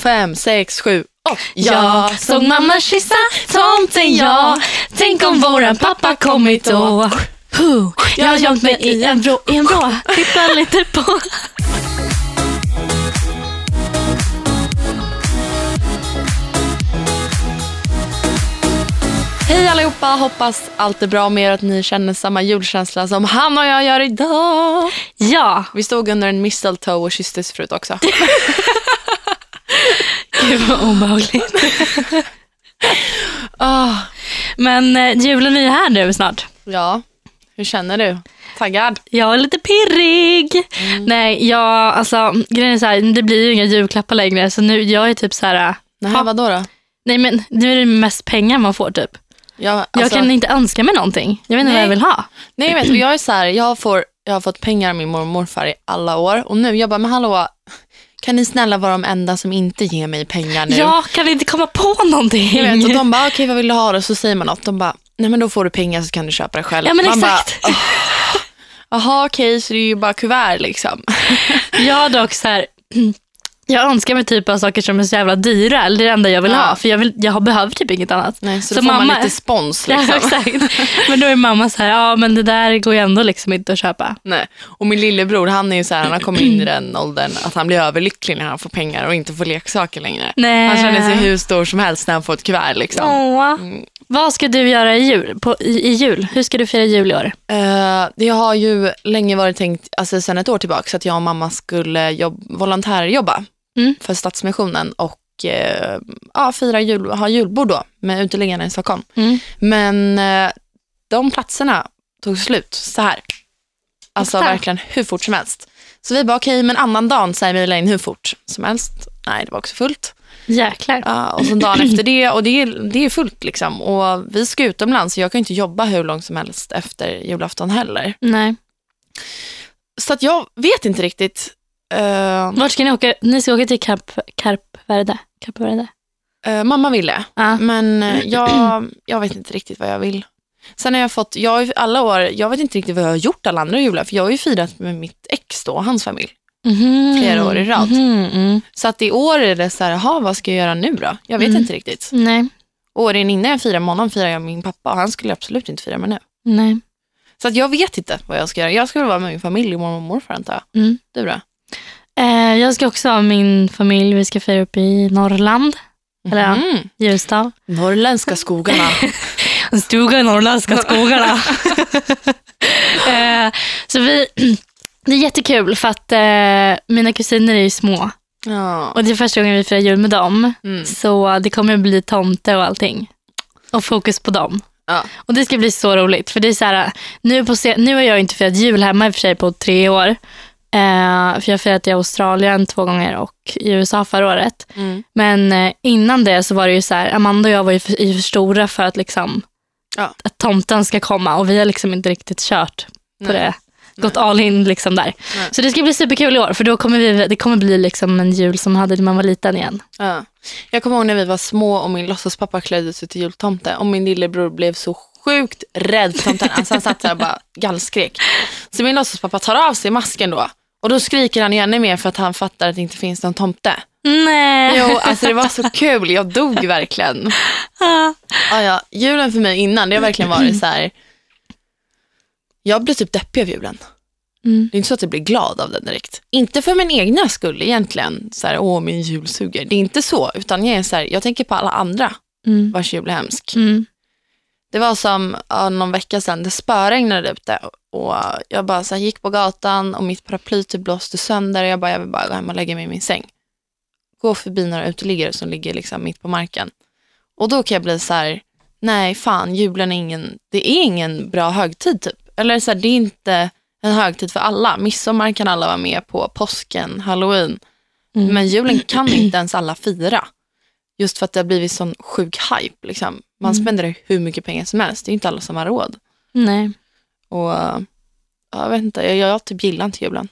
fem, sex, sju, åtta. Jag såg mamma kyssa tomten ja. Tänk om våran pappa kommit då. Huh. Jag har gömt mig i en vrå, i en vrå. Titta lite på. Hej allihopa, hoppas allt är bra med er att ni känner samma julkänsla som han och jag gör idag. Ja, Vi stod under en mistletoe och kysstes förut också. gud vad obehagligt. Ah, Men eh, julen är ju här nu snart. ja, hur känner du? Taggad? Jag är lite pirrig. Nej, jag, alltså, grejen är så här, det blir ju inga julklappar längre. Så nu, jag är typ så här, Nej, Ja. vadå då? nej men nu är det mest pengar man får typ. Jag, Jag alltså, kan inte önska mig någonting. Jag vet inte vad Nej. jag vill ha. Nej, vet du, jag är så här, jag, får, jag har fått pengar av min mormor och morfar i alla år och nu, jag bara, men hallå, kan ni snälla vara de enda som inte ger mig pengar nu? Jag kan inte komma på någonting. Jag vet, och de bara, okej vad vill du ha då? Så säger man något, de bara, nej men då får du pengar så kan du köpa det själv. Ja men man exakt. Bara, Jaha okej, så det är ju bara kuvert liksom. Jag har dock så här, jag önskar mig typ av saker som är så jävla dyra. Eller det är det enda jag vill Ja. ha. För jag, vill, jag behöver typ inget annat. Nej, så, Så då får mamma- man lite spons Ja, liksom. exakt. Men då är mamma så här, ja men det där går ju ändå liksom inte att köpa. Nej. Och min lillebror, han är ju så här, han har kommit in i den åldern att han blir överlycklig när han får pengar och inte får leksaker längre. Nej. Han känner sig hur stor som helst när han får ett kuvert liksom. Åh. Mm. Vad ska du göra i jul? På, i, I jul? Hur ska du fira jul i år? Eh, det har ju länge varit tänkt, alltså sedan ett år tillbaka, att jag och mamma skulle jobb, volontärjobba Mm. för Stadsmissionen och eh, ja, fira jul, ha julbord då med uteliggarna i Stockholm. Mm. Men eh, de platserna tog slut så här. Alltså Ofta. verkligen hur fort som helst. Så vi bara okej, men annan dagen här mejla in hur fort som helst. Nej, det var också fullt. Jäklar. Ja, och så dagen efter det, och det är, det är fullt liksom. Och vi ska utomlands, så jag kan inte jobba hur långt som helst efter julafton heller. Nej. Så att jag vet inte riktigt. Eh, Vart ska ni åka? Ni ska åka till Kap, Karp Verde? Verde? eh, mamma ville, Ja. men eh, jag, jag vet inte riktigt vad jag vill. Sen har jag fått, jag har alla år, jag vet inte riktigt vad jag har gjort alla andra jular, för jag har ju firat med mitt ex då, hans familj. Mhm. Flera år i rad. Mhm, mm. Så att i år är det så här, jaha, vad ska jag göra nu då? Jag vet Mm. inte riktigt. Nej. Åren innan jag firade med honom firade jag med min pappa och han skulle absolut inte fira med nu. Nej. Så att jag vet inte vad jag ska göra. Jag ska väl vara med min familj, mormor och morfar antar jag. Mm. Du då? Eh, jag ska också ha min familj. Vi ska fira upp i Norrland. Eller ja, Mhm. Ljusdal. Norrländska skogarna. En stuga i norrländska skogarna. eh, så vi, det är jättekul för att eh, mina kusiner är ju små. ja. Och det är första gången vi firar jul med dem. Mm. Så det kommer bli tomte och allting. Och fokus på dem. Ja. Och det ska bli så roligt. För det är så här, nu, på se- nu har jag inte firat jul hemma i och för sig på tre år. Eh, för jag firat i Australien två gånger och i USA förra året. Mm. Men eh, innan det så var det ju så här, Amanda och jag var ju för, för stora för att, liksom, Ja. att tomten ska komma och vi har liksom inte riktigt kört på Nej. det. Gått all in liksom där. Nej. Så det ska bli superkul i år för då kommer vi, det kommer bli liksom en jul som hade när man var liten igen. Ja. Jag kommer ihåg när vi var små och min låtsaspappa klädde sig till jultomte och min lillebror blev så sjukt rädd för tomten. Alltså han satt där och bara gallskrek. Så min låtsaspappa tar av sig masken då och då skriker han ju ännu mer för att han fattar att det inte finns någon tomte. Nej. Jo, alltså det var så kul. Jag dog verkligen. Ja. Ja, ja. Julen för mig innan, det har verkligen varit så här. Jag blir typ deppig av julen. Mm. Det är inte så att jag blir glad av den direkt. Inte för min egna skull egentligen. Så här, åh min jul suger. Det är inte så. Utan jag är så här, jag tänker på alla andra Mm. vars jul är hemsk. Mm. Det var som ja, någon vecka sedan, det spöregnade ute. Och jag bara så här, gick på gatan och mitt paraply typ blåste sönder. Och jag bara, jag vill bara gå hem och lägga mig i min säng. Gå förbi några uteliggare som ligger liksom mitt på marken. Och då kan jag bli så här, nej fan, julen är ingen, det är ingen bra högtid typ. Eller så här, det är inte en högtid för alla. Midsommar kan alla vara med på, påsken, halloween. Mm. Men julen kan inte ens alla fira. Just för att det har blivit sån sjuk hype. Liksom. Man Mm. spenderar hur mycket pengar som helst. Det är inte alla som har råd. Nej. Och ja, jag vet inte, jag, jag typ gillar inte julen.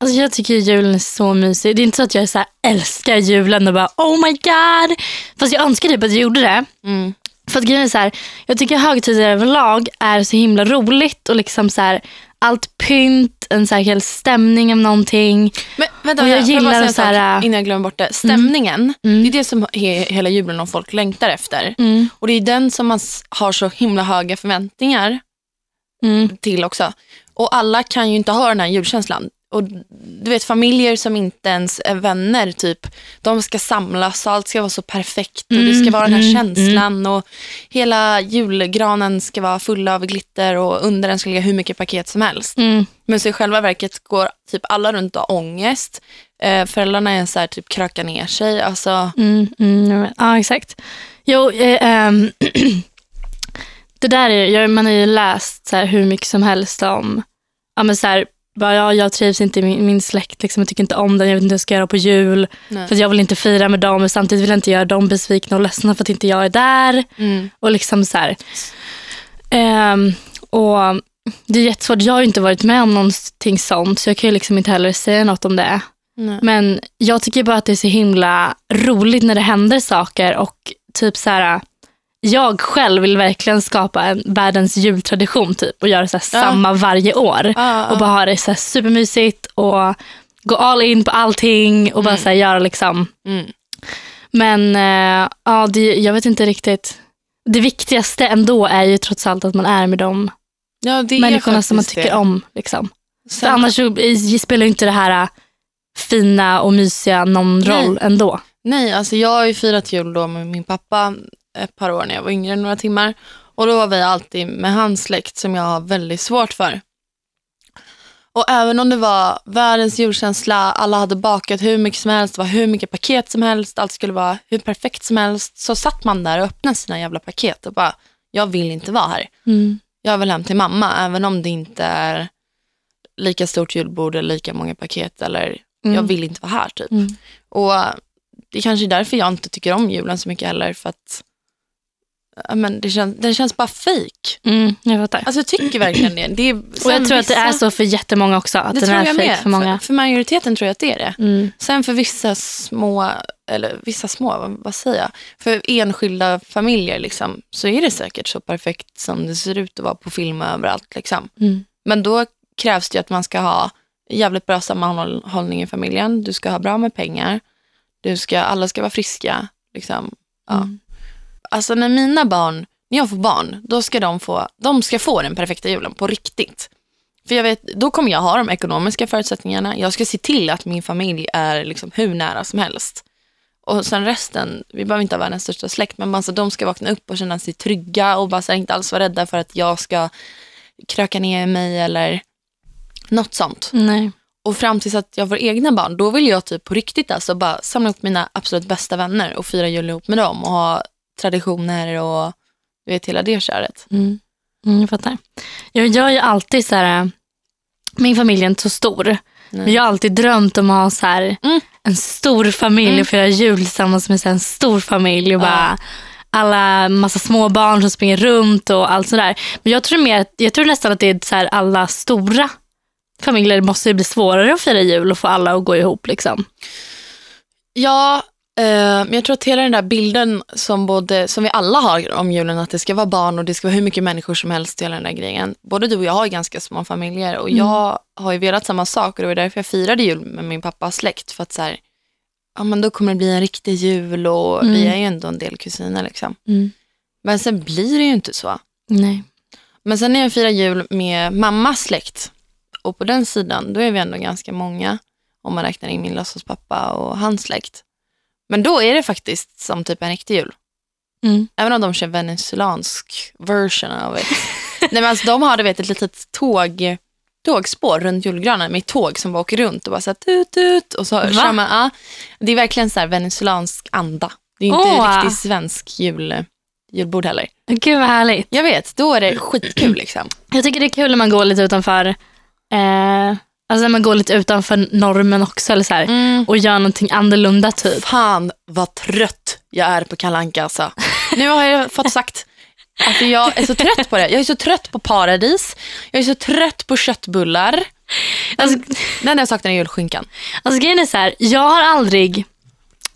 Alltså jag tycker julen är så mysig. Det är inte så att jag så här älskar julen och bara oh my god. Fast jag önskar typ att jag gjorde det. Mm. För att grejen är så här, jag tycker högtider överlag är så himla roligt och liksom så här, allt pynt, en så här hel stämning av någonting. Men vänta, Och jag bara gillar en så här, sak innan jag glömmer bort det. Stämningen, Mm. det är det som he, hela julen och folk längtar efter. Mm. Och det är den som man har så himla höga förväntningar Mm. till också. Och alla kan ju inte ha den här julkänslan. Och du vet familjer som inte ens är vänner, typ, de ska samlas och allt ska vara så perfekt och det ska Mm, vara den här mm, känslan och hela julgranen ska vara full av glitter och under den ska ligga hur mycket paket som helst. Mm. Men så i själva verket går typ alla runt och har ångest. Eh, föräldrarna är så här, typ krökar ner sig. Alltså, Mm, mm, ja, exakt. Jo, eh, ehm, det där är, jag, man har ju läst så här, hur mycket som helst om, ja men så här, bara, ja, jag trivs inte i min, min släkt, liksom, jag tycker inte om den, jag vet inte hur jag ska göra på jul, nej. för jag vill inte fira med dem, men samtidigt vill jag inte göra dem besvikna och ledsna för att inte jag är där. Mm. Och liksom så här. Ehm, och det är jättesvårt, jag har inte varit med om någonting sånt, så jag kan ju liksom inte heller säga något om det. Nej. Men jag tycker bara att det är så himla roligt när det händer saker och typ så här. Jag själv vill verkligen skapa en världens jultradition typ och göra så Ja. samma varje år. Ah, Och bara ha det så supermysigt och gå all in på allting och bara Mm. så göra liksom. mm. Men eh, ja, det, jag vet inte riktigt. Det viktigaste ändå är ju trots allt att man är med de ja, människorna som man tycker det. om. Liksom. För annars spelar ju inte det här eh, fina och mysiga någon Nej. roll ändå. Nej, alltså jag har ju firat jul då med min pappa ett par år när jag var yngre, några timmar. Och då var vi alltid med hans släkt som jag har väldigt svårt för. Och även om det var världens julkänsla, alla hade bakat hur mycket som helst, det var hur mycket paket som helst, allt skulle vara hur perfekt som helst, så satt man där och öppnade sina jävla paket och bara, jag vill inte vara här. Mm. Jag vill hem till mamma, även om det inte är lika stort julbord eller lika många paket eller Mm. jag vill inte vara här typ. Mm. Och det kanske är därför jag inte tycker om julen så mycket heller. För att men det, känns, det känns bara fake. Mm, jag fattar. Alltså jag tycker verkligen det. det är, och jag tror att det är så för jättemånga också. Att Det den tror är jag med. för många. För, för majoriteten tror jag att det är det. Mm. Sen för vissa små, eller vissa små, vad, vad säger jag? För enskilda familjer liksom, så är det säkert så perfekt som det ser ut att vara på film överallt. Liksom. Mm. Men då krävs det att man ska ha jävligt bra sammanhållning i familjen. Du ska ha bra med pengar. Du ska, alla ska vara friska. Liksom. Ja. Mm. Alltså när mina barn, när jag får barn, då ska de få, de ska få den perfekta julen på riktigt. För jag vet, då kommer jag ha de ekonomiska förutsättningarna. Jag ska se till att min familj är liksom hur nära som helst. Och sen resten, vi behöver inte ha världens största släkt, men alltså, de ska vakna upp och känna sig trygga och bara här, inte alls vara rädda för att jag ska kröka ner mig eller något sånt. Nej. Och fram tills att jag får egna barn, då vill jag typ på riktigt alltså bara samla upp mina absolut bästa vänner och fira jul ihop med dem och ha traditioner och du vet hela det köret. Mm. Mm, jag fattar. Jag, är ju alltid så här, min familj är inte så stor. Nej. Men jag har alltid drömt om att ha så här, Mm. en stor familj Mm. och fira jul tillsammans med så här, en stor familj. Och Ja. bara, alla massa små barn som springer runt och allt sådär. Men jag tror, mer, jag tror nästan att det är så här, alla stora familjer måste bli svårare att fira jul och få alla att gå ihop. Liksom. Ja, eh, men jag tror att hela den där bilden som, både, som vi alla har om julen, att det ska vara barn och det ska vara hur mycket människor som helst, hela den där grejen. Både du och jag har ganska små familjer och jag har ju velat samma sak och det var därför jag firade jul med min pappas släkt. För att så här, ja men då kommer det bli en riktig jul och Mm. vi är ju ändå en del kusiner liksom. Mm. Men sen blir det ju inte så. Nej. Men sen när jag firar jul med mammas släkt och på den sidan, då är vi ändå ganska många om man räknar in min låtsaspappa och hans släkt. Men då är det faktiskt som typ en riktig jul. Mm. Även om de kör venezuelansk version av det. Nej men alltså de har du vet, ett litet tåg, tågspår runt julgranen med tåg som bara åker runt och bara så här tut tut och så Va? kör man, ja, Det är verkligen så här venezuelansk anda. Det är inte Åh. riktigt svensk jul, julbord heller. Gud vad härligt. Jag vet, då är det skitkul liksom. Jag tycker det är kul när man går lite utanför eh, alltså när man går lite utanför normen också eller så här, Mm. och gör någonting annorlunda typ. Fan vad trött jag är på Kalle Anka alltså. Nu har jag fått sagt att jag är så trött på det. Jag är så trött på paradis. Jag är så trött på köttbullar. Alltså, enda jag saknar är julskinkan. alltså grejen är så här, jag har aldrig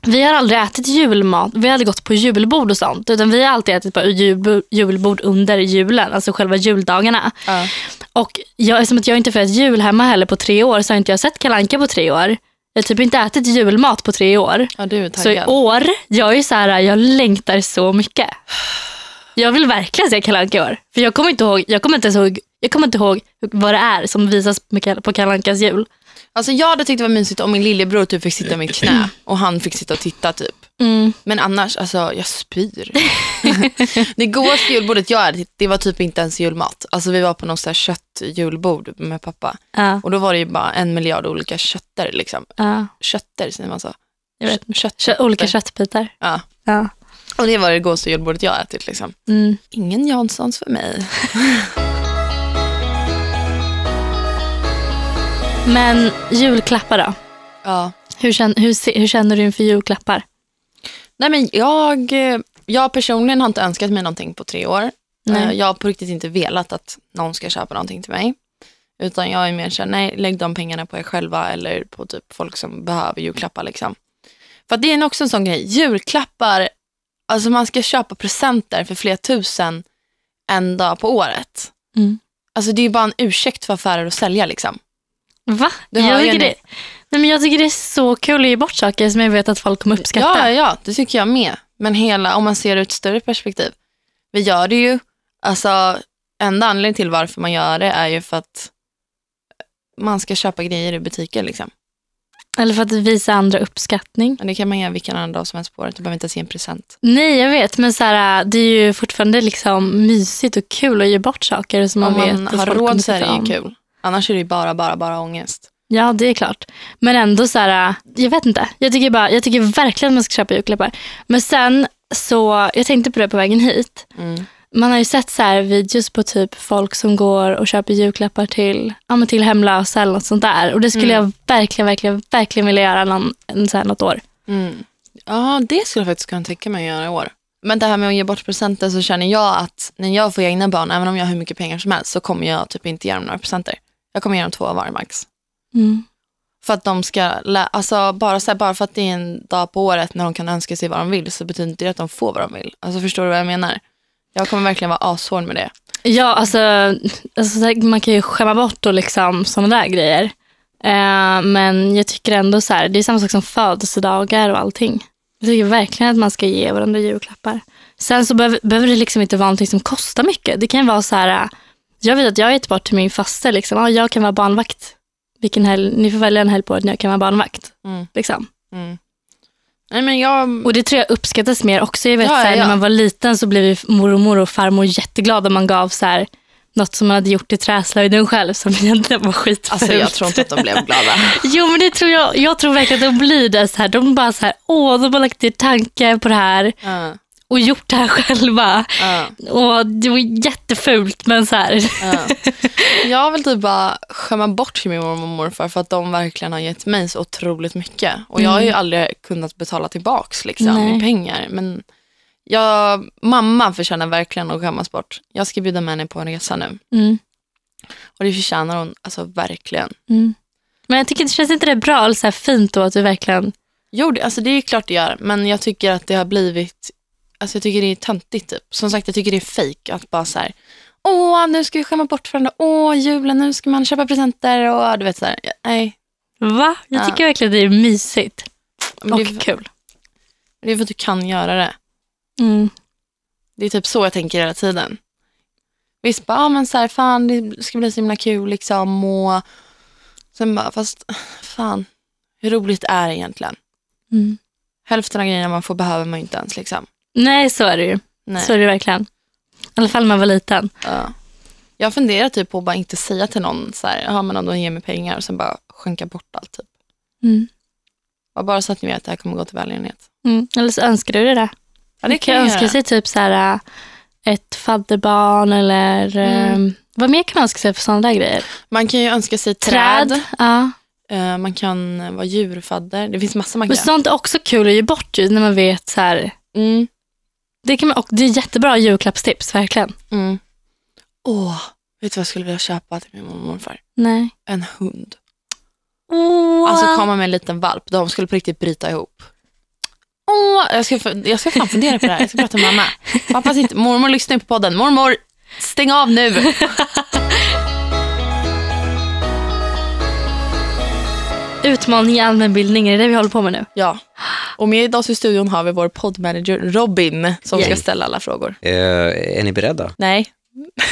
vi har aldrig ätit julmat. Vi har aldrig gått på julbord och sånt. Utan vi har alltid ätit på jul, julbord under julen, alltså själva juldagarna. Ja. Och jag, eftersom att jag inte firat jul hemma heller på tre år så har inte jag sett kalanka på tre år. Jag har typ inte ätit julmat på tre år. ja, Så i år, jag är så här, jag längtar så mycket. Jag vill verkligen se Kalle Anka i år. För jag kommer inte ihåg, jag kommer inte ihåg, jag kommer inte ihåg vad det är som visas på Kalle Ankas jul. Alltså jag hade tyckt det var mysigt om min lillebror typ fick sitta i mitt knä och han fick sitta och titta typ. Mm. Men annars, alltså jag spyr. det godaste julbordet jag hade, det var typ inte ens julmat. Alltså vi var på något så här köttjulbord med pappa. Ja, Och då var det ju bara en miljard olika kötter liksom. ja, Kötter säger man så? jag vet. Kött. Kö- olika köttbitar. Ja. Ja. Och det var det godaste julbordet jag ätit liksom. Mm. Ingen Janssons för mig. Men julklappar då? Ja. Hur känner, hur, hur känner du inför julklappar? Nej men jag, jag personligen har inte önskat mig någonting på tre år. Nej. Eh, Jag har på riktigt inte velat att någon ska köpa någonting till mig. Utan jag är mer såhär, nej lägg de pengarna på er själva eller på typ folk som behöver julklappar liksom. För det är också en sån grej, julklappar, alltså man ska köpa presenter för flera tusen en dag på året. Mm. Alltså det är ju bara en ursäkt för affärer att sälja liksom. Va? Du Jag tycker, det, nej, men jag tycker det är så kul att ge bort saker som jag vet att folk kommer uppskatta. Ja, ja, det tycker jag med. Men hela, om man ser det ur ett större perspektiv. Vi gör det ju, alltså enda anledningen till varför man gör det är ju för att man ska köpa grejer i butiker liksom. Eller för att visa andra uppskattning. Men det kan man göra vilken annan dag som helst på året. Du behöver inte ens ge en present. Nej, jag vet. Men så här, det är ju fortfarande liksom mysigt och kul att ge bort saker som man, om man vet har råd så är det ju kul. Annars är det ju bara, bara, bara ångest. Ja, det är klart. Men ändå så här, jag vet inte. Jag tycker, bara, jag tycker verkligen att man ska köpa julklappar. Men sen så, jag tänkte på det på vägen hit. Mm. Man har ju sett så här videos på typ folk som går och köper julklappar till, ja, men till hemlösa eller något sånt där. Och det skulle Mm. jag verkligen, verkligen, verkligen vilja göra någon, så här, något år. Mm. Ja, det skulle jag faktiskt kunna tänka mig att göra i år. Men det här med att ge bort presenter så känner jag att när jag får egna barn, även om jag har hur mycket pengar som helst, så kommer jag typ inte ge dem några presenter. Jag kommer ge dem två var max. Mm. För att de ska, alltså bara, så här, bara för att det är en dag på året när de kan önska sig vad de vill så betyder inte det att de får vad de vill. Alltså förstår du vad jag menar? Jag kommer verkligen vara ashård med det. Ja, alltså, alltså man kan ju skämma bort och liksom sådana där grejer. Eh, men jag tycker ändå så här, det är samma sak som födelsedagar och allting. Jag tycker verkligen att man ska ge varandra julklappar. Sen så behöver, behöver det liksom inte vara någonting som kostar mycket. Det kan vara så här, äh, jag vet att jag har gett bort till min faster, liksom, ah, jag kan vara barnvakt. Vilken helg, ni får välja en helg på när jag kan vara barnvakt. Mm. Liksom. Mm. Nej men jag, Och det tror jag uppskattas mer också. Jag vet, Ja, så här, ja. När man var liten så blev ju mormor och farmor jätteglada om man gav så här, något som man hade gjort i träslöjden själv som egentligen var skitfult. alltså jag tror inte att de blev glada. Jo men det tror jag. Jag tror verkligen att de blir det. Så här. De bara så här, åh de har lagt ner tanke på det här Ja, och gjort det här själva. ja, Och det var jättefult men så här. ja. Jag vill typ bara skämma bort till min mormor och morfar för att de verkligen har gett mig så otroligt mycket. Och jag har ju aldrig kunnat betala tillbaks liksom, Nej. i pengar. Men jag, mamma förtjänar verkligen att skämmas bort. Jag ska bjuda med henne på en resa nu. Mm. Och det förtjänar hon alltså verkligen. Mm. Men jag tycker det känns inte det bra eller så här fint då att du verkligen... Jo, det, alltså det är klart det gör. Men jag tycker att det har blivit, alltså jag tycker det är töntigt typ. Som sagt, jag tycker det är fejk att bara så här, åh, nu ska vi skämma bort varandra, åh, julen, nu ska man köpa presenter och du vet så här, nej. Va? Jag Ja. tycker verkligen det är mysigt. Men Och det, är, kul. det är för att du kan göra det. Mm. Det är typ så jag tänker hela tiden. Visst, bara, ja, men så här, fan, det ska bli så himla kul liksom. Och sen bara, fast fan, hur roligt är det egentligen? Mm. Hälften av grejerna man får behöver man inte ens liksom. Nej så är det ju. Nej. Så är det verkligen. I alla fall när man var liten. Ja. Jag funderar typ på att bara inte säga till någon så här, ja men om de ger mig pengar och sen bara skänka bort allt typ. Mm. Bara så att ni vet att det här kommer gå till välgörenhet. Mm. Eller så önskar du det där. Ja, Man kan jag önska göra. sig typ så här, äh, ett fadderbarn eller Mm. äh, vad mer kan man önska sig för sådana där grejer? Man kan ju önska sig träd. Träd. Ja. Eh, man kan vara djurfadder. Det finns massa man Men kan. sånt är också kul att ge bort ju, när man vet så här. Mm. Det, kan man, och det är jättebra julklappstips, verkligen. Mm. Åh, vet du vad jag skulle vilja köpa till min mormor och morfar? Nej. En hund. Oh. Alltså komma med en liten valp. De skulle på riktigt bryta ihop. Ja, jag ska, jag ska fan fundera på det här. Jag ska prata med mamma. Hoppas inte, mormor lyssnar på podden. Mormor, stäng av nu. Utmaning i allmänbildning, är det det vi håller på med nu? Ja. Och med oss i studion har vi vår poddmanager Robin som ska Yay. ställa alla frågor. Eh, är ni beredda? Nej.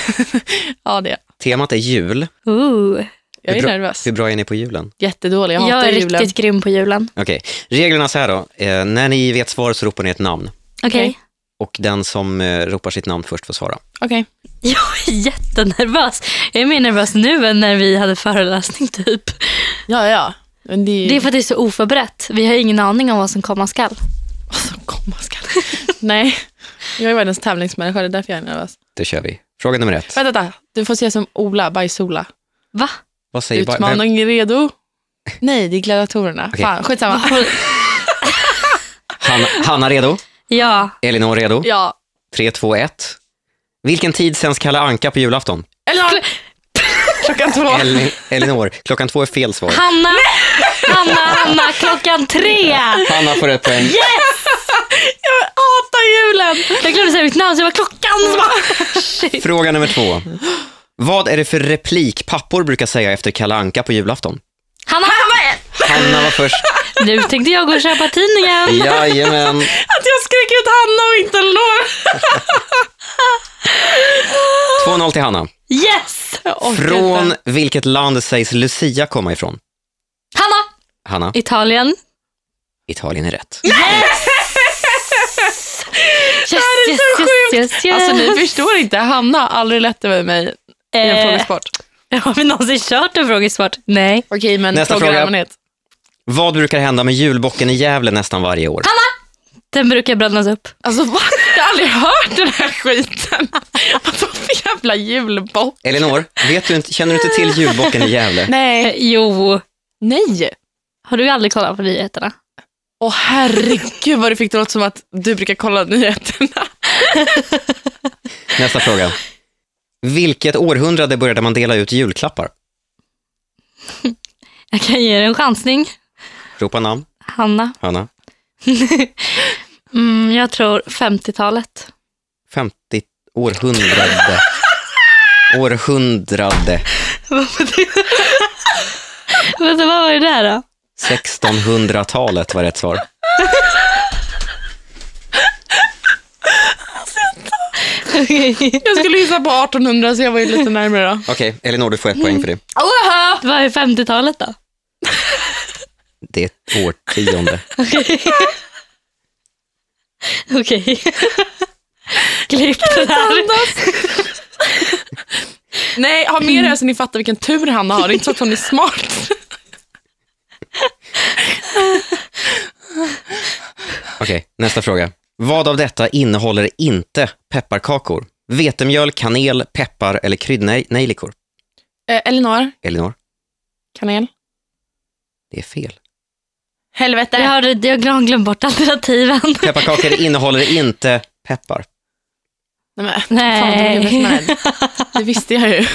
ja, det är jag. Temat är jul. Ooh. Jag är hur, bra, nervös. hur bra är ni på julen? Jättedålig. Jag Jag, hatar är julen. riktigt grym på julen. Okej, reglerna så här då. Eh, när ni vet svaret så ropar ni ett namn. Okej. Okej. Och den som eh, ropar sitt namn först får svara. Okej. Jag är jättenervös. Jag är mer nervös nu än när vi hade föreläsning typ. Ja, ja. Men det är Det är för att det är så oförberett. Vi har ingen aning om vad som komma skall. vad som komma skall. Nej, jag är världens tävlingsmänniska. Det är därför jag är nervös. Då kör vi. Fråga nummer ett. Vänta, vänta. Du får se som Ola, bajs-Ola. Va? Vad säger ba- vem, Utmaning redo? Nej, det är gladiatorerna. Okej. Fan, skitsamma. Hanna, Hanna redo? Ja. Elinor redo? Ja. 3, 2, 1. Vilken tid sänds Kalle Anka på julafton? Eller Klockan två. Elin, Elinor, klockan två är fel svar. Hanna, Hanna, Hanna, klockan tre. Hanna får ett poäng. Jag hatar julen. Jag glömde säga mitt namn så jag var klockan. Shit. Fråga nummer två. Vad är det för replik pappor brukar säga efter Kalle Anka på julafton? Hanna, Hanna var först. nu tänkte jag gå och köpa tidningen. Jajamän. Att jag skrek ut Hanna och inte Elinor. 2-0 till Hanna. Yes! Orkar Från inte. vilket land sägs Lucia komma ifrån? Hanna, Hanna, Italien. Italien är rätt. Yes, yes, yes, yes, yes. Alltså ni förstår inte, Hanna har aldrig lett över mig i en Eh, frågesport. Har vi någonsin kört en frågesport? Nej. Okej, men Nästa fråga allmänhet. Vad brukar hända med julbocken i Gävle nästan varje år? Den brukar brännas upp. Alltså va? Jag har aldrig hört den här skiten. Vadå för jävla julbock? Elinor, vet du inte, känner du inte till julbocken i Gävle? Nej. Eh, jo. Nej. Har du aldrig kollat på nyheterna? Åh herregud vad du fick det låta som att du brukar kolla nyheterna. Nästa fråga. Vilket århundrade började man dela ut julklappar? Jag kan ge er en chansning. Ropa namn. Hanna. Hanna. Mm, jag tror 50-talet. 50 århundrade. Århundrade. Vänta, vad var det där då? 1600-talet var rätt svar. Okej. Jag skulle gissa på 1800 så jag var ju lite närmare då. Okej, Elinor, du får ett poäng för det. Vad är 50-talet då? Det är ett årtionde. Okej. Klipp det här. Nej, ha med det här så ni fattar vilken tur Hanna har. Det är inte så att hon är smart. Okej, nästa fråga. Vad av detta innehåller inte pepparkakor? Vetemjöl, kanel, peppar eller kryddnejlikor? Eh, Elinor, Elinor, kanel. det är fel. Helvete. Jag har, jag har glömt bort alternativen. Pepparkakor innehåller inte peppar. Nej, men, Nej. Fan. Det visste jag ju.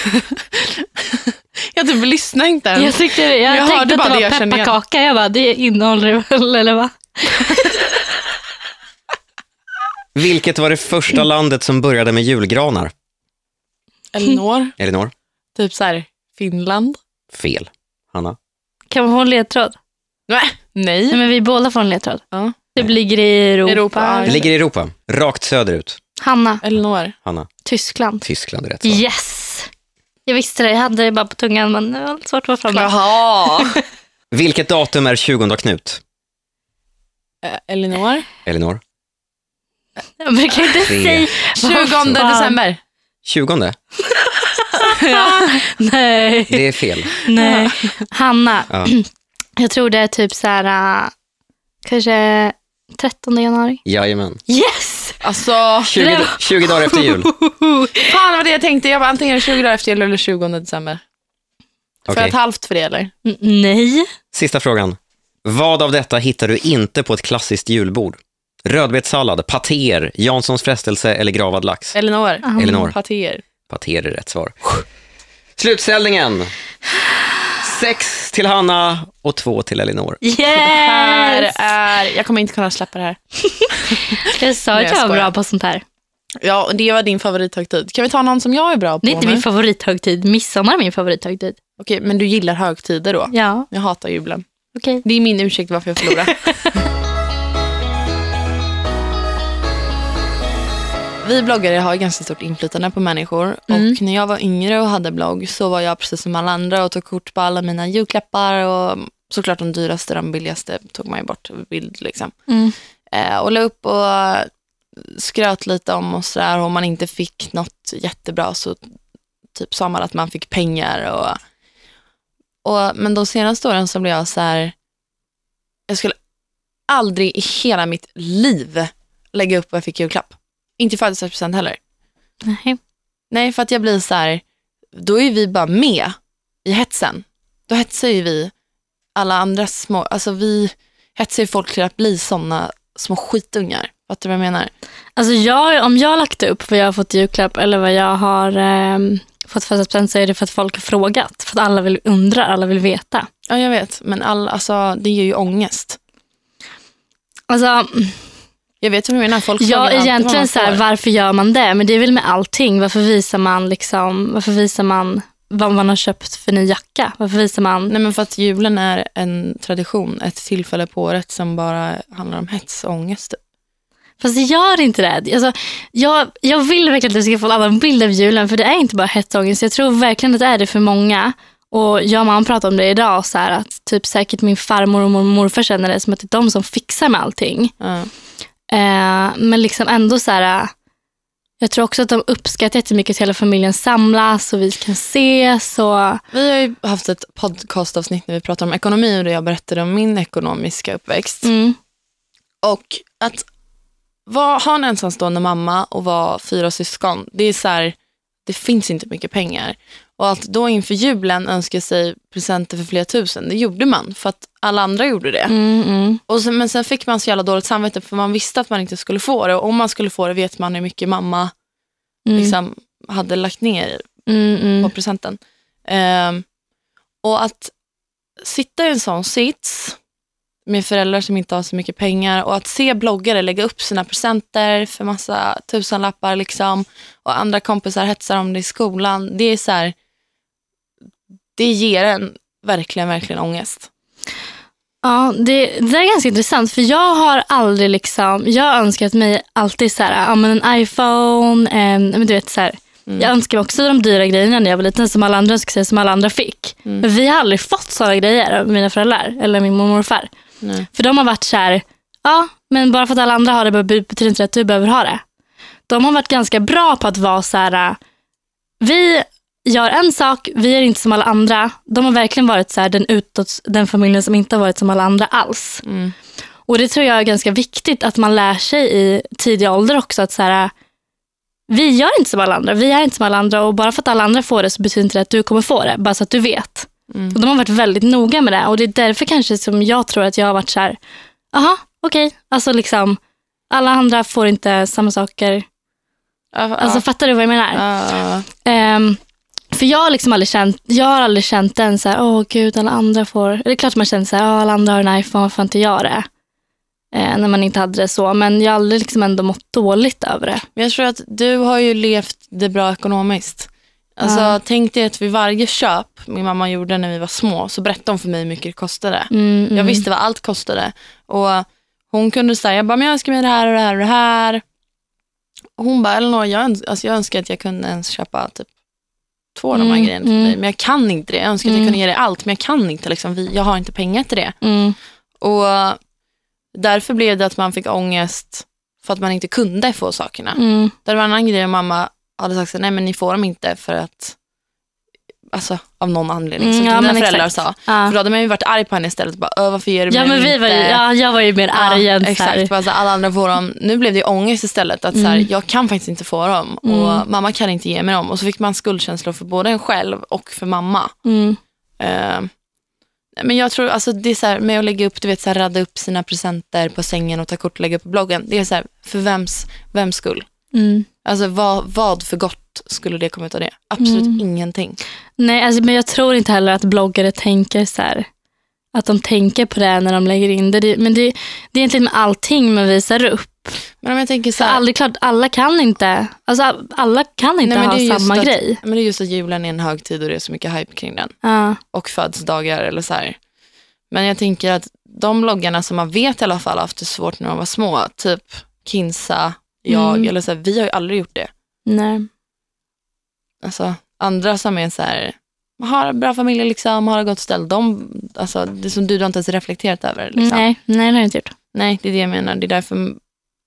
jag typ lyssnade inte ens. Jag, tyckte, jag, Jag tänkte hörde att bara det det var jag pepparkaka. Jag bara, det innehåller väl, eller va? Vilket var det första landet som började med julgranar? Elinor, Elinor? typ så här Finland. Fel. Hanna? Kan man få en ledtråd? Nej. Nej, Nej. men vi båda får en ledtråd. Ja. Det ligger i Europa. Europa. Det ligger i Europa, rakt söderut. Hanna, Elinor. Hanna? Tyskland. Tyskland är rätt svar. Yes! Jag visste det, jag hade det bara på tungan men det var lite svårt att få fram det. Jaha. Vilket datum är 20 Knut? Eh, Elinor. Elinor? Jag brukar inte Tre. säga... 20 Vad fan? december. 20? Nej, Det är fel. nej. Hanna, Ja. jag tror det är typ så här, äh, kanske 13 januari. Jajamän. Yes! Alltså, 20, Det var- 20 dagar efter jul. fan vad det jag tänkte. Jag var antingen 20 dagar efter jul eller 20 december. Får Okej. jag ett halvt för det eller? N- Nej. Sista frågan. Vad av detta hittar du inte på ett klassiskt julbord? Rödbetssallad, patéer, Janssons frestelse eller gravad lax? Elinor. Elinor. Patéer. Patéer är rätt svar. Slutställningen. Sex till Hanna och två till Elinor. Här Yes! är... Jag kommer inte kunna släppa det här. Jag sa att jag jag var bra på sånt här. Ja, och det var din favorithögtid. Kan vi ta någon som jag är bra på Det är inte nu? min favorithögtid. Midsommar är min favorithögtid. Okej, men du gillar högtider då? Ja, Jag hatar julen. okej. Det är min ursäkt varför jag förlorar. Vi bloggare har ganska stort inflytande på människor Mm. och när jag var yngre och hade blogg så var jag precis som alla andra och tog kort på alla mina julklappar och såklart de dyraste, de billigaste tog man ju bort bild liksom. Mm. Eh, och la upp och skröt lite om och sådär och om man inte fick något jättebra så typ sa man att man fick pengar och, och men de senaste åren så blev jag så här jag skulle aldrig i hela mitt liv lägga upp vad jag fick i julklapp. Inte födelsedagspresent heller. Nej. Nej, för att jag blir så här, då är vi bara med i hetsen. Då hetsar ju vi alla andra små, alltså vi hetsar ju folk till att bli sådana små skitungar. Fattar du vad jag menar? Alltså jag, om jag har lagt upp vad jag har fått i julklapp eller vad jag har ehm, fått födelsedagspresent så är det för att folk har frågat. För att alla vill undra, alla vill veta. Ja, jag vet, men all, alltså, det ger ju ångest. Alltså, Jag vet hur du menar, folk ja, egentligen så här, varför gör man det? Men det är väl med allting. Varför visar man liksom, varför visar man vad man har köpt för ny jacka? Varför visar man? Nej, men för att julen är en tradition, ett tillfälle på året som bara handlar om hets och ångest. typ. Fast det gör inte det. Alltså, jag, jag vill verkligen att vi ska få en annan bild av julen, för det är inte bara hetsångest. Jag tror verkligen att det är det för många. Och jag och mamma pratade om det idag, så här, att typ säkert min farmor och morfar känner det som att det är de som fixar med allting. Ja. Eh, men liksom ändå så här, jag tror också att de uppskattar jättemycket att hela familjen samlas och vi kan ses. Och, Vi har ju haft ett podcastavsnitt när vi pratar om ekonomi och där jag berättade om min ekonomiska uppväxt. mm, Och att vara, ha en ensamstående mamma och vara fyra syskon, det är så här, det finns inte mycket pengar. Och att då inför julen önska sig presenter för flera tusen, det gjorde man för att alla andra gjorde det. mm, mm, Och sen, men sen fick man så jävla dåligt samvete för man visste att man inte skulle få det. Och om man skulle få det vet man hur mycket mamma mm, liksom, hade lagt ner mm, mm. på presenten. Ehm, och att sitta i en sån sits med föräldrar som inte har så mycket pengar och att se bloggare lägga upp sina presenter för massa tusenlappar liksom och andra kompisar hetsar om det i skolan. Det är så här, det ger en verkligen, verkligen ångest. Ja, det, det där är ganska intressant för jag har aldrig liksom, jag har önskat mig alltid så här, ja, men en iPhone, en, men du vet så här, Mm. jag önskar mig också de dyra grejerna när jag var liten som alla andra önskade sig, som alla andra fick. Mm. Men vi har aldrig fått sådana grejer av mina föräldrar eller min mormor och morfar. Nej. För de har varit så här, ja men bara för att alla andra har det betyder inte att du behöver ha det. De har varit ganska bra på att vara så här, vi gör en sak, vi är inte som alla andra. De har verkligen varit så här, den, utåt, den familjen som inte har varit som alla andra alls. Mm. Och det tror jag är ganska viktigt att man lär sig i tidig ålder också. att så här, Vi gör inte som alla andra, vi är inte som alla andra och bara för att alla andra får det så betyder inte det att du kommer få det. Bara så att du vet. Mm. Och de har varit väldigt noga med det och det är därför kanske som jag tror att jag har varit så här, jaha, okej, alltså liksom alla andra får inte samma saker. Ja, Alltså fattar du vad jag menar? ja, Ehm, för jag har liksom aldrig känt, jag har aldrig känt den så här, åh gud alla andra får, det är klart man känner så här, åh, alla andra har en iPhone, varför inte jag det? Eh, när man inte hade det så, men jag har aldrig liksom ändå mått dåligt över det. Men jag tror att du har ju levt det bra ekonomiskt. Alltså, Ja. Tänk dig att vid varje köp min mamma gjorde när vi var små så berättade hon för mig hur mycket det kostade. Mm, mm. Jag visste vad allt kostade. Och hon kunde säga, jag bara, men jag önskar mig det här och det här och det här. Och hon bara, Elinor, jag, öns- alltså, jag önskar att jag kunde ens köpa typ två av de här Mm, grejerna för mm. dig. Men jag kan inte det. Jag önskar att jag Mm. kunde ge dig allt, men jag kan inte. Liksom. Jag har inte pengar till det. Mm, Och därför blev det att man fick ångest för att man inte kunde få sakerna. mm, Det var en annan grej och mamma hade sagt nej men ni får dem inte för att, alltså av någon anledning. Mm, som ja, mina men föräldrar exakt. sa. ja. För då hade man ju varit arg på henne istället. Bara, "Ö, varför ger du ja mig men vi var ju, inte?" ja, jag var ju mer arg än så här. Exakt, bara så alla andra får dem. Nu blev det ångest istället. Att så här, Mm. jag kan faktiskt inte få dem Mm. och mamma kan inte ge mig dem. Och så fick man skuldkänslor för både en själv och för mamma. Mm, Eh, men jag tror, alltså det är så här, med att lägga upp, du vet så här, radda upp sina presenter på sängen och ta kort och lägga upp på bloggen. Det är så här, för vems, vems skull? mm. Alltså vad, vad för gott skulle det komma ut av det? Absolut Mm. ingenting. Nej, alltså, men jag tror inte heller att bloggare tänker så här. Att de tänker på det när de lägger in det. men det, det är egentligen med allting man visar upp. Men om jag tänker så här, är klart, alla kan inte, alltså, alla kan inte Nej, ha samma att- grej. men det är just att julen är en högtid och det är så mycket hype kring den. Ja. Och födelsedagar eller så här. Men jag tänker att de bloggarna som man vet i alla fall haft det svårt när de var små, typ Kinsa, jag, Mm. eller så här, vi har ju aldrig gjort det. Nej. Alltså, andra som är så här, har bra familjer, liksom, har det gott ställt. De, alltså, det som du, du har inte ens reflekterat över. Liksom. Nej, nej, det har jag inte gjort. Nej, det är det jag menar. Det är därför,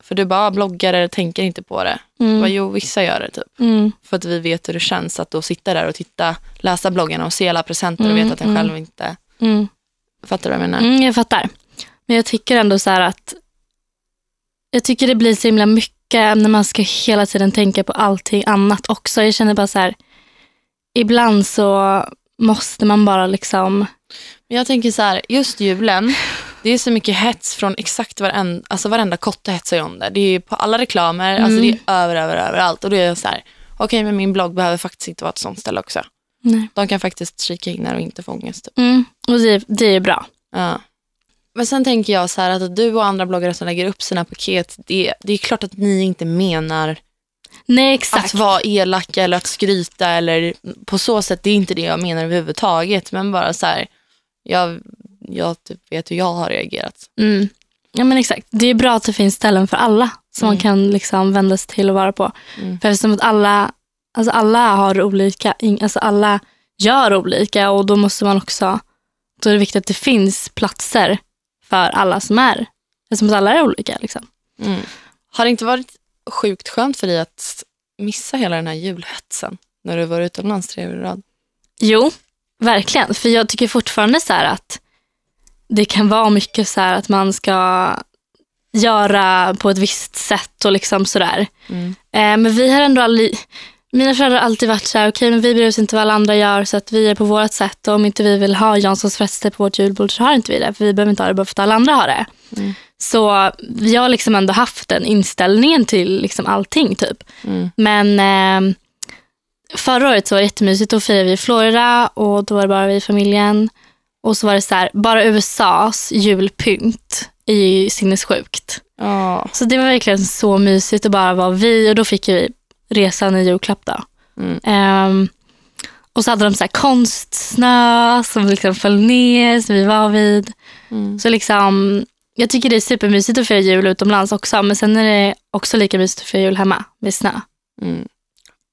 för du bara bloggare tänker inte på det. Bara, Mm. jo, vissa gör det typ. Mm. För att vi vet hur det känns att då sitta där och titta, läsa bloggarna och se alla presenter och Mm, veta att en mm. själv inte... Mm. Fattar du vad jag menar? Mm, jag fattar. Men jag tycker ändå så här att jag tycker det blir så himla mycket när man ska hela tiden tänka på allting annat också. Jag känner bara så här, ibland så måste man bara liksom, Men jag tänker så här, just julen, det är så mycket hets från exakt varenda, alltså varenda kotte hetsar ju om det. Det är på alla reklamer, alltså det är över, över, överallt. Och då är jag så här, okej men min blogg behöver faktiskt inte vara ett sånt ställe också. nej. De kan faktiskt kika in där och inte få ångest. Typ. Mm, och det, det är bra. Ja. Men sen tänker jag så här att du och andra bloggare som lägger upp sina paket, det, det är klart att ni inte menar Nej, att exakt. vara elaka eller att skryta eller på så sätt, det är inte det jag menar överhuvudtaget. Men bara så här, jag, jag typ vet hur jag har reagerat. Mm. Ja, men exakt. Det är bra att det finns ställen för alla som man kan liksom vända sig till och vara på. Mm. För eftersom att alla, alltså alla har olika, alltså alla gör olika och då måste man också, då är det viktigt att det finns platser för alla som är, eftersom alla är olika. Liksom. Mm. Har det inte varit sjukt skönt för dig att missa hela den här julhetsen när du var utomlands tre år i rad? Jo, verkligen. För jag tycker fortfarande så att det kan vara mycket så här att man ska göra på ett visst sätt och liksom sådär. Mm. Eh, men vi har ändå aldrig, mina föräldrar har alltid varit så här, okej men vi bryr oss inte vad alla andra gör så att vi är på vårt sätt och om inte vi vill ha Janssons frester på vårt julbord så har inte vi det för vi behöver inte ha det bara för att alla andra har det. Mm. Så vi har liksom ändå haft den inställningen till liksom allting typ. Mm. Men eh, förra året så var det jättemysigt. Då firade vi i Florida och då var det bara vi i familjen. Och så var det så här, bara USAs julpynt är ju sinnessjukt. Ja. Så det var verkligen så mysigt att bara vara vi och då fick vi resan i julklapp då. Mm. Ehm, och så hade de så här konstsnö som liksom föll ner som vi var vid. Mm. Så liksom, jag tycker det är supermysigt att fira jul utomlands också men sen är det också lika mysigt att fira jul hemma med snö. Mm.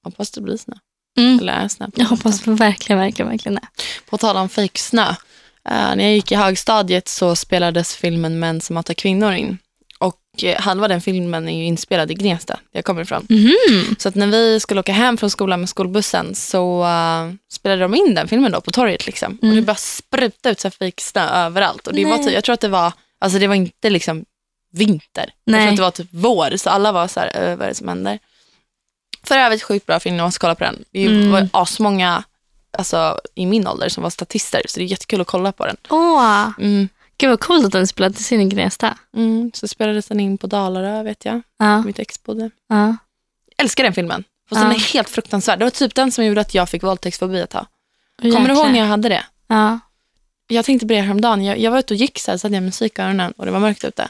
Hoppas det blir snö. Mm. Eller är snö. Jag hoppas verkligen, verkligen, verkligen det. På tal om fejksnö. Uh, när jag gick i högstadiet så spelades filmen Män som hatar kvinnor in. Och uh, halva den filmen är ju inspelad i Gnesta, där jag kommer ifrån. Mhm. Så att när vi skulle åka hem från skolan med skolbussen så uh, spelade de in den filmen då på torget. Liksom. Och det bara sprutade ut fejksnö överallt. Och det var Mm. Typ, jag tror att det var, alltså det var inte liksom vinter. Jag Nej. tror att det var typ vår, så alla var så här, "Ö, vad är det som händer? För övrigt sjukt bra film, jag måste kolla på den. Det Mm. var asmånga alltså, i min ålder som var statister, så det är jättekul att kolla på den. Åh, Mm. Gud vad coolt att den spelades in i Gnesta. Mm. Så spelades den in på Dalarö, vet jag, Ja, mitt ex bodde. ja. Älskar den filmen. Fast Ja. den är helt fruktansvärd. Det var typ den som gjorde att jag fick våldtäktsfobi ett tag. Kommer du ihåg när jag hade det? Ja. Jag tänkte på det häromdagen. Jag, jag var ute och gick så här, så hade jag musik i öronen och det var mörkt ute.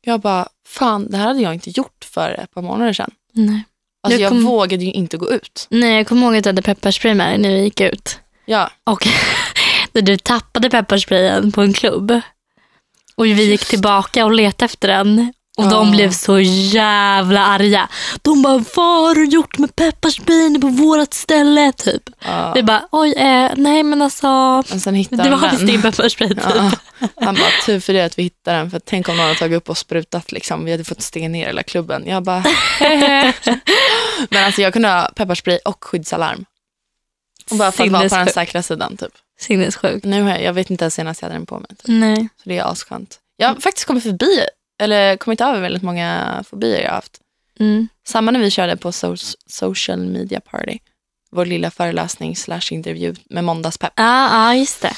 Jag bara, fan det här hade jag inte gjort för ett par månader sedan. Nej. Alltså Jag jag kom- vågade ju inte gå ut. Nej, jag kommer ihåg att du hade pepparspray med dig när vi gick ut. Ja, Och när du tappade pepparsprayen på en klubb. Och vi gick tillbaka och letade efter den. Och de Ja. blev så jävla arga. De bara, vad har du gjort med pepparsprayen på vårat ställe? Typ. ja. Vi bara, oj, eh, nej men alltså. Men sen hittade Det var visst din pepparspray typ. Ja. Han bara, tur för det att vi hittade den. För tänk om någon hade tagit upp och sprutat. Liksom. Vi hade fått stänga ner hela klubben. Jag bara, Men alltså jag kunde ha pepparspray och skyddsalarm. Och bara för att vara på den säkra sidan. Typ. Sinnessjukt. Nu har jag, jag vet inte ens senast jag hade den på mig. Typ. Nej. Så det är asskönt. Jag har faktiskt kommit förbi, eller kommit över väldigt många fobier jag har haft. Mm. Samma när vi körde på so- social media party. Vår lilla föreläsning slash intervju med måndagspepp. Ja, ja, just det.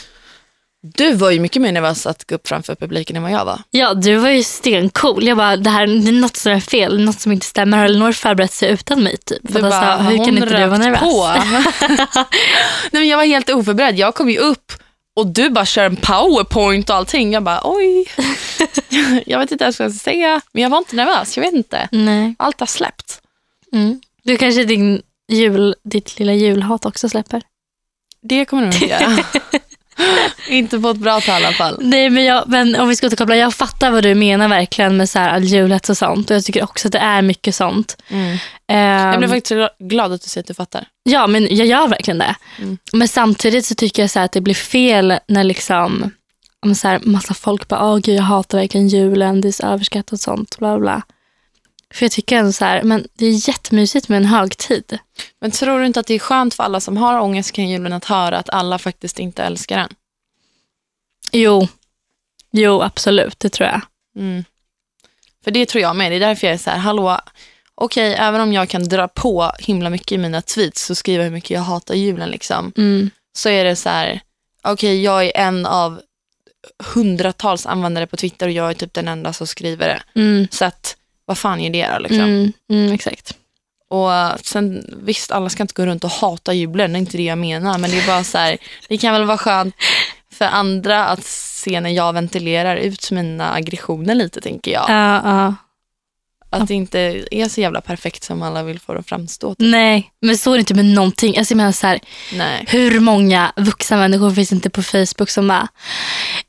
Du var ju mycket mer nervös att gå upp framför publiken än vad jag var. Ja, du var ju stencool. Jag bara, det här det är något som är fel, något som inte stämmer. Har Elinor förberett sig utan mig? Typ? För Du bara, har hur kan inte du vara nervös? På? Nej, men jag var helt oförberedd. Jag kom ju upp Och du bara kör en powerpoint och allting. Jag bara oj. jag vet inte ens vad jag ska säga. Men jag var inte nervös. Jag vet inte. Nej. Allt har släppt. Mm. Du kanske din jul, ditt lilla julhat också släpper? Det kommer du nog göra. inte på ett bra tag i alla fall. Nej, men, jag, men om vi ska återkoppla, jag fattar vad du menar verkligen med så här, julhets och sånt. Och jag tycker också att det är mycket sånt. Mm. Ehm, Jag blev faktiskt glad att du säger att du fattar. Ja, men jag gör verkligen det. Mm. Men samtidigt så tycker jag så att det blir fel när liksom om så här, massa folk bara, åh gud jag hatar verkligen julen, det är så överskattat och sånt. Bla, bla. För jag tycker ändå så här, men det är jättemysigt med en högtid. Men tror du inte att det är skönt för alla som har ångest kring julen att höra att alla faktiskt inte älskar den? Jo, jo absolut, det tror jag. Mm. För det tror jag med. Det är därför jag är så här, hallå, okej, även om jag kan dra på himla mycket i mina tweets och skriva hur mycket jag hatar julen liksom, Mm. så är det så här, okej, jag är en av hundratals användare på Twitter och jag är typ den enda som skriver det. Mm. Så att, vad fan är det då liksom? Mm. Mm, exakt. Och uh, sen visst, alla ska inte gå runt och hata julen, det är inte det jag menar, men det är bara så här, det kan väl vara skönt för andra att se när jag ventilerar ut mina aggressioner lite, tänker jag. Ja, ja. Att det inte är så jävla perfekt som alla vill få det att framstå. typ. Nej, men så är det inte med någonting. Alltså, jag menar så här, Nej. Hur många vuxna människor finns inte på Facebook som bara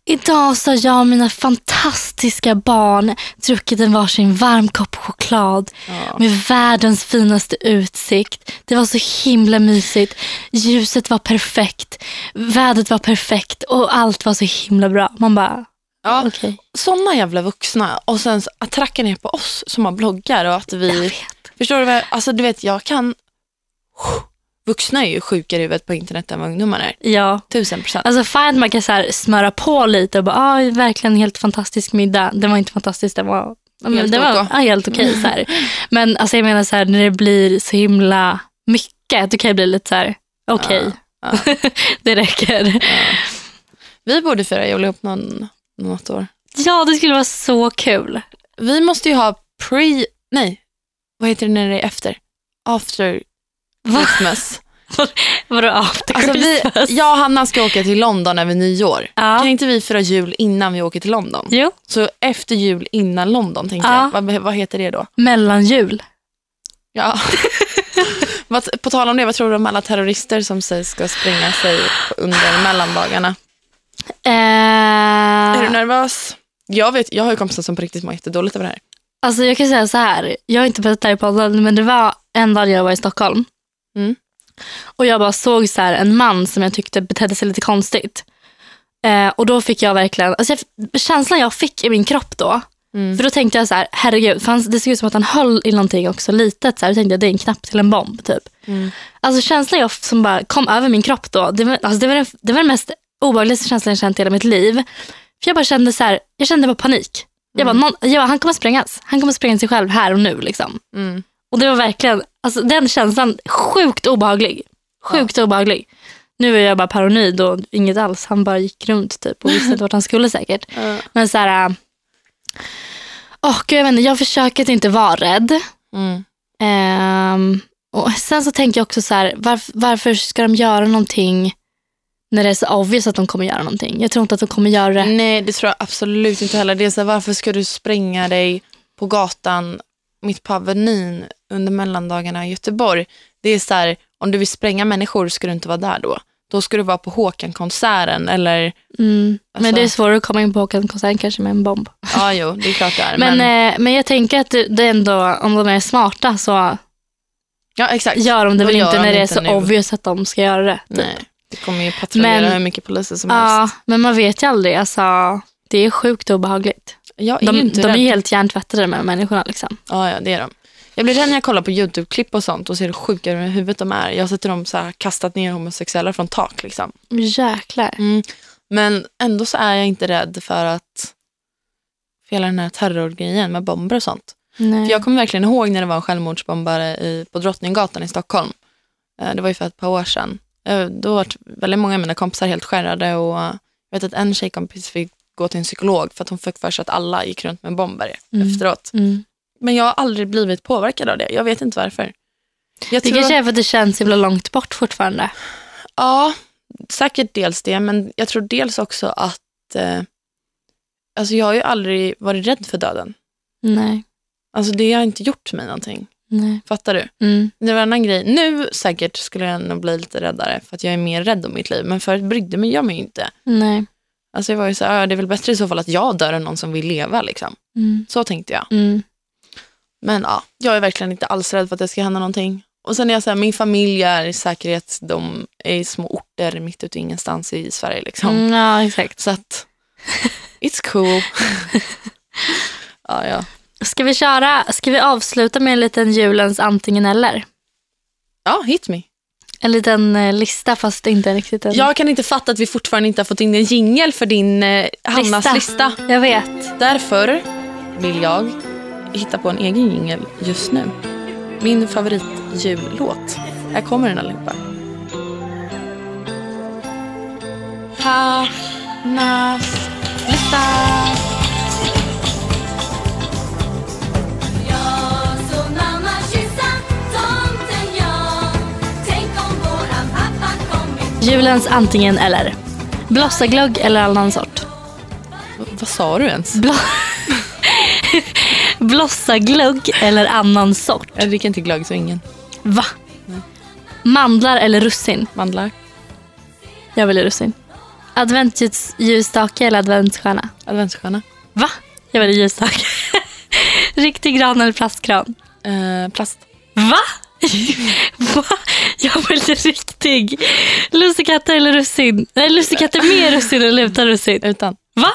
Idag så har jag och mina fantastiska barn druckit en varsin varm kopp choklad Ja. med världens finaste utsikt. Det var så himla mysigt. Ljuset var perfekt. Vädret var perfekt och allt var så himla bra. Man bara, Ja, okej. sådana jävla vuxna och sen att tracka ner på oss som har bloggar och att vi, vet. förstår du vad, alltså du vet jag kan, vuxna är ju sjukare i huvudet på internet än vad ungdomar är. Ja. Tusen procent. Alltså fine man kan så här smöra på lite och bara, ah, verkligen helt fantastisk middag. Den var inte fantastisk, den var, ja, men Helt den var ja, helt okej. så här. Men alltså, jag menar så här, när det blir så himla mycket, då kan jag bli lite så här, okej, Ja, det räcker. ja. Vi borde fira jul ihop någon, något år. Ja, det skulle vara så kul. Vi måste ju ha pre, nej, vad heter det när det är efter? After Va? Christmas. Vadå after Alltså vi, Christmas? jag och Hanna ska åka till London över nyår. Ja. Kan inte vi fira jul innan vi åker till London? Jo, Så efter jul innan London tänkte Ja. jag. Vad, vad heter det då? mellanjul. Ja. På tal om det, vad tror du om alla terrorister som sägs ska spränga sig under mellandagarna? Eh, Är du nervös? Jag, vet, jag har ju kompisar som på riktigt mår jättedåligt över det här. Alltså jag kan säga så här, jag har inte berättat det här i podden, men det var en dag jag var i Stockholm. Mm. Och jag bara såg så här en man som jag tyckte betedde sig lite konstigt. Eh, och då fick jag verkligen, alltså jag, känslan jag fick i min kropp då, Mm. för då tänkte jag så här, herregud, han, det såg ut som att han höll i någonting också litet. Så här, då tänkte jag det är en knapp till en bomb typ. Mm. Alltså känslan jag som bara kom över min kropp då, det var, alltså det var, den, det var den mest obehagligaste känslan jag känt i hela mitt liv. För jag bara kände så här, jag kände bara panik. Jag bara, någon, jag bara, han kommer sprängas. Han kommer spränga sig själv här och nu. Liksom. Mm. Och det var verkligen, alltså, den känslan, sjukt obehaglig. Sjukt obehaglig. Nu är jag bara paranoid och inget alls. Han bara gick runt typ och visste inte vart han skulle säkert. Ja. Men så här, åh gud jag vet inte, jag försöker att inte vara rädd. Mm. Ehm, och sen så tänker jag också så här, varför, varför ska de göra någonting när det är så obvious att de kommer göra någonting? Jag tror inte att de kommer göra det. Nej, det tror jag absolut inte heller. Det är så här, varför ska du spränga dig på gatan mitt på Avenyn under mellandagarna i Göteborg? Det är så här, om du vill spränga människor ska du inte vara där då. Då ska du vara på Håkan-konserten eller, Mm. Alltså- Men det är svårare att komma in på en konsert kanske med en bomb. ja jo, det är klart det är. Men, Men, eh, men jag tänker att det ändå, om de är smarta så ja, exakt. gör de det väl inte de när det är så nu. obvious att de ska göra det. Typ. Nej, det kommer ju patrullera Men- hur mycket poliser som Ja, helst. men man vet ju aldrig. Alltså, det är sjukt obehagligt. Jag är De, inte de är helt hjärntvättade med människorna. Liksom. Ja, ja, det är de. Jag blir rädd när jag kollar på YouTube-klipp och sånt och ser hur sjuka i huvudet de är. Jag har sett hur de så här kastat ner homosexuella från tak. Liksom. Jäklar. Mm. Men ändå så är jag inte rädd för att för hela den här terrorgrejen med bomber och sånt. Nej. För jag kommer verkligen ihåg när det var en självmordsbombare i, på Drottninggatan i Stockholm. Eh, Det var ju för ett par år sedan. Eh, Då var väldigt många av mina kompisar helt skärrade och jag vet att en tjejkompis fick gå till en psykolog för att hon fick för sig att alla gick runt med bomber Mm. efteråt. Mm. Men jag har aldrig blivit påverkad av det. Jag vet inte varför. Jag Det tror kanske är för att det känns så himla långt bort fortfarande. Ja, säkert dels det, men jag tror dels också att eh, alltså jag har ju aldrig varit rädd för döden. Nej. Alltså det har inte gjort mig någonting. Nej. Fattar du? Mm. Det var en annan grej. Nu säkert skulle jag nog bli lite räddare för att jag är mer rädd om mitt liv. Men förut brydde mig jag mig inte. Nej. Alltså jag var ju så här, "Ja, det är väl bättre i så fall att jag dör än någon som vill leva. Liksom. Mm. Så tänkte jag. Mm. Men ja, jag är verkligen inte alls rädd för att det ska hända någonting. Och sen är jag så här, min familj är i säkerhet. De är i små orter mitt ute i ingenstans i Sverige. Liksom. Mm, ja, exakt. Så att, it's cool. ja, ja. Ska vi köra, ska vi avsluta med en liten julens antingen eller? ja, hit me. En liten eh, lista fast inte riktigt en Jag kan inte fatta att vi fortfarande inte har fått in en jingel för din eh, Hannas lista. Jag vet. Därför vill jag hitta på en egen jingel just nu. Min favoritjullåt. Här kommer den allihopa. Hannas lista. Julens antingen eller. Blossaglögg eller annan sort? V- vad sa du ens? Blo Blossaglögg eller annan sort? Jag dricker inte glögg så ingen. Va? Mandlar eller russin? Mandlar. Jag väljer russin. Adventsljusstake eller adventsstjärna? Adventsstjärna. Va? Jag väljer ljusstake. Riktig gran eller plastgran? Eh, plast. Va? Va? Jag väljer riktig. Lussekatter eller russin? Nej, lussekatter med russin eller utan russin? Utan. Va?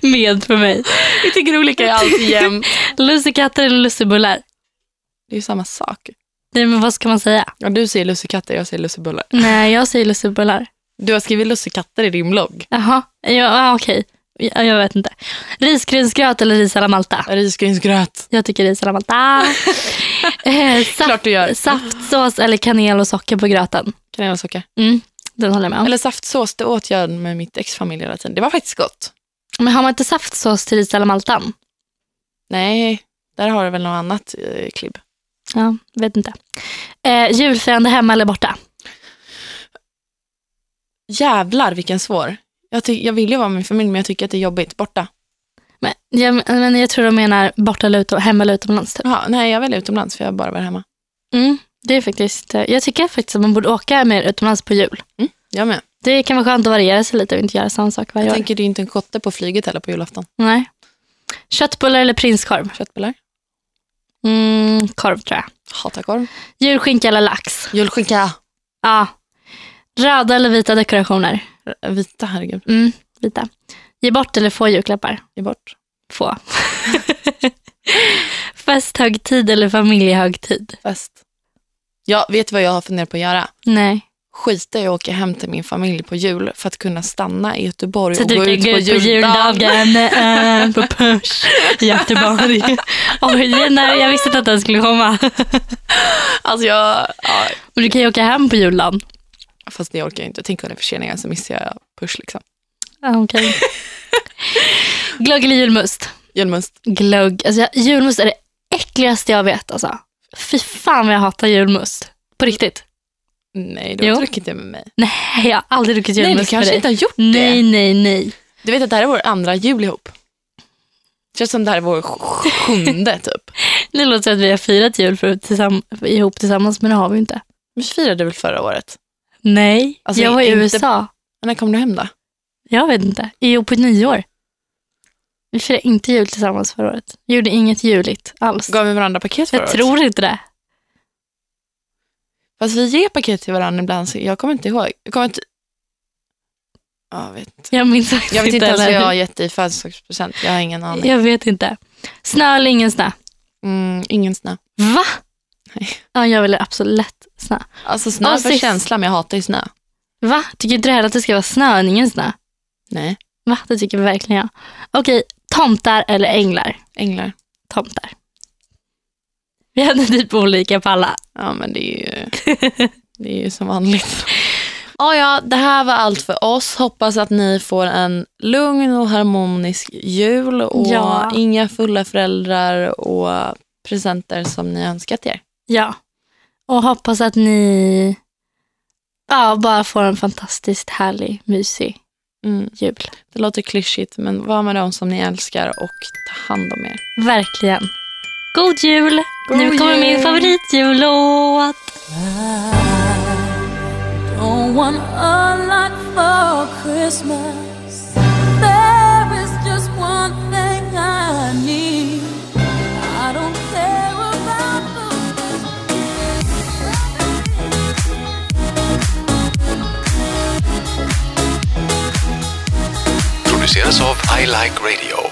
med för mig. Vi tycker olika är alltid jämnt. Lussekatter eller lussebullar? Det är ju samma sak. Nej, men vad ska man säga? Ja, du säger lussekatter, jag säger lussebullar. Nej, jag säger lussebullar. Du har skrivit lussekatter i din blogg. Jaha, ja, ah, okej. Jag, jag vet inte. Risgrynsgröt eller ris alla Malta? Risgrynsgröt. Jag tycker ris alla Malta. eh, Klart saft, du gör. saftsås eller kanel och socker på gröten? Kanel och socker. Mm, den håller jag med om. Eller saftsås, det åt jag med mitt ex-familj hela tiden. Det var faktiskt gott. Men har man inte saftsås till ris alla Maltan? Nej, där har du väl något annat eh, klibb. Ja, vet inte. Eh, julfirande hemma eller borta? Jävlar vilken svår. Jag, ty- jag vill ju vara med min familj men jag tycker att det är jobbigt. Borta. Men jag, men jag tror de menar borta eller utom, hemma eller utomlands. Typ. Jaha, nej, jag väljer utomlands för jag har bara varit hemma. Mm, det är faktiskt, eh, jag tycker faktiskt att man borde åka mer utomlands på jul. Jag med. Det kan vara skönt att variera sig lite och inte göra samma sak varje Jag år. tänker det är inte en kotte på flyget heller på julafton. Nej. Köttbullar eller prinskorv? Köttbullar. Mm, korv tror jag. Hatar korv. Julskinka eller lax? Julskinka. Ja. Röda eller vita dekorationer? Vita, herregud. Mm, vita. Ge bort eller få julklappar? Ge bort. Få. Festhögtid eller familjehögtid? Fest. Ja, vet vad jag har funderat på att göra? Nej. Skita i att åka hem till min familj på jul för att kunna stanna i Göteborg Så och du gå ut på ut på juldagen. juldagen äh, på Push i Göteborg. Oj, den där, jag visste inte att den skulle komma. Alltså jag, ja, Men du kan ju åka hem på juldagen. Fast det orkar jag inte. Tänk om det är förseningar så missar jag push liksom. Okej. Glögg eller julmust? Julmust. Glögg. Alltså, julmust är det äckligaste jag vet. Alltså. Fy fan vad jag hatar julmust. På riktigt. Nej, du har druckit det med mig. Nej, jag har aldrig druckit Nej, julmust du med kanske dig. inte har gjort Nej, det. nej, nej. Du vet att det här är vår andra jul ihop. Det känns som det här är vår sj- sjunde typ. Det låter som att vi har firat jul förut tillsamm- ihop tillsammans, men det har vi inte. Vi firade väl förra året? Nej, Alltså, jag var i inte- USA. När kom du hem då? Jag vet inte. Jo, på nyår. Vi firade inte jul tillsammans förra året. Vi gjorde inget juligt alls. Gav vi varandra paket förra Jag året? tror inte det. Fast vi ger paket till varandra ibland, så jag kommer inte ihåg. Jag kommer inte... Ja, Jag vet inte. Jag minns faktiskt Jag vet inte ens vad jag har gett dig i födelsedagspresent. Jag har ingen aning. Jag vet inte. Snö eller ingen snö? Mm, ingen snö. Va? Ja, jag vill absolut snö. Alltså snö Ja, för sist- känsla, men jag hatar ju snö. Va? Tycker du heller att det ska vara snö än ingen snö? Nej, Va? Det tycker verkligen jag. Okej, tomtar eller änglar? änglar. Tomtar. Vi hade typ olika på alla. Ja, men det är ju, det är ju som vanligt. Ja, ja, det här var allt för oss. Hoppas att ni får en lugn och harmonisk jul och Ja. inga fulla föräldrar och presenter som ni önskat er. Ja. Och hoppas att ni Ja, bara få en fantastiskt härlig, mysig Mm. jul. Det låter klyschigt, men var med dem som ni älskar och ta hand om er. Verkligen. God jul! God nu kommer jul. min favoritjullåt. Don't want a lot for Christmas. years of I Like Radio.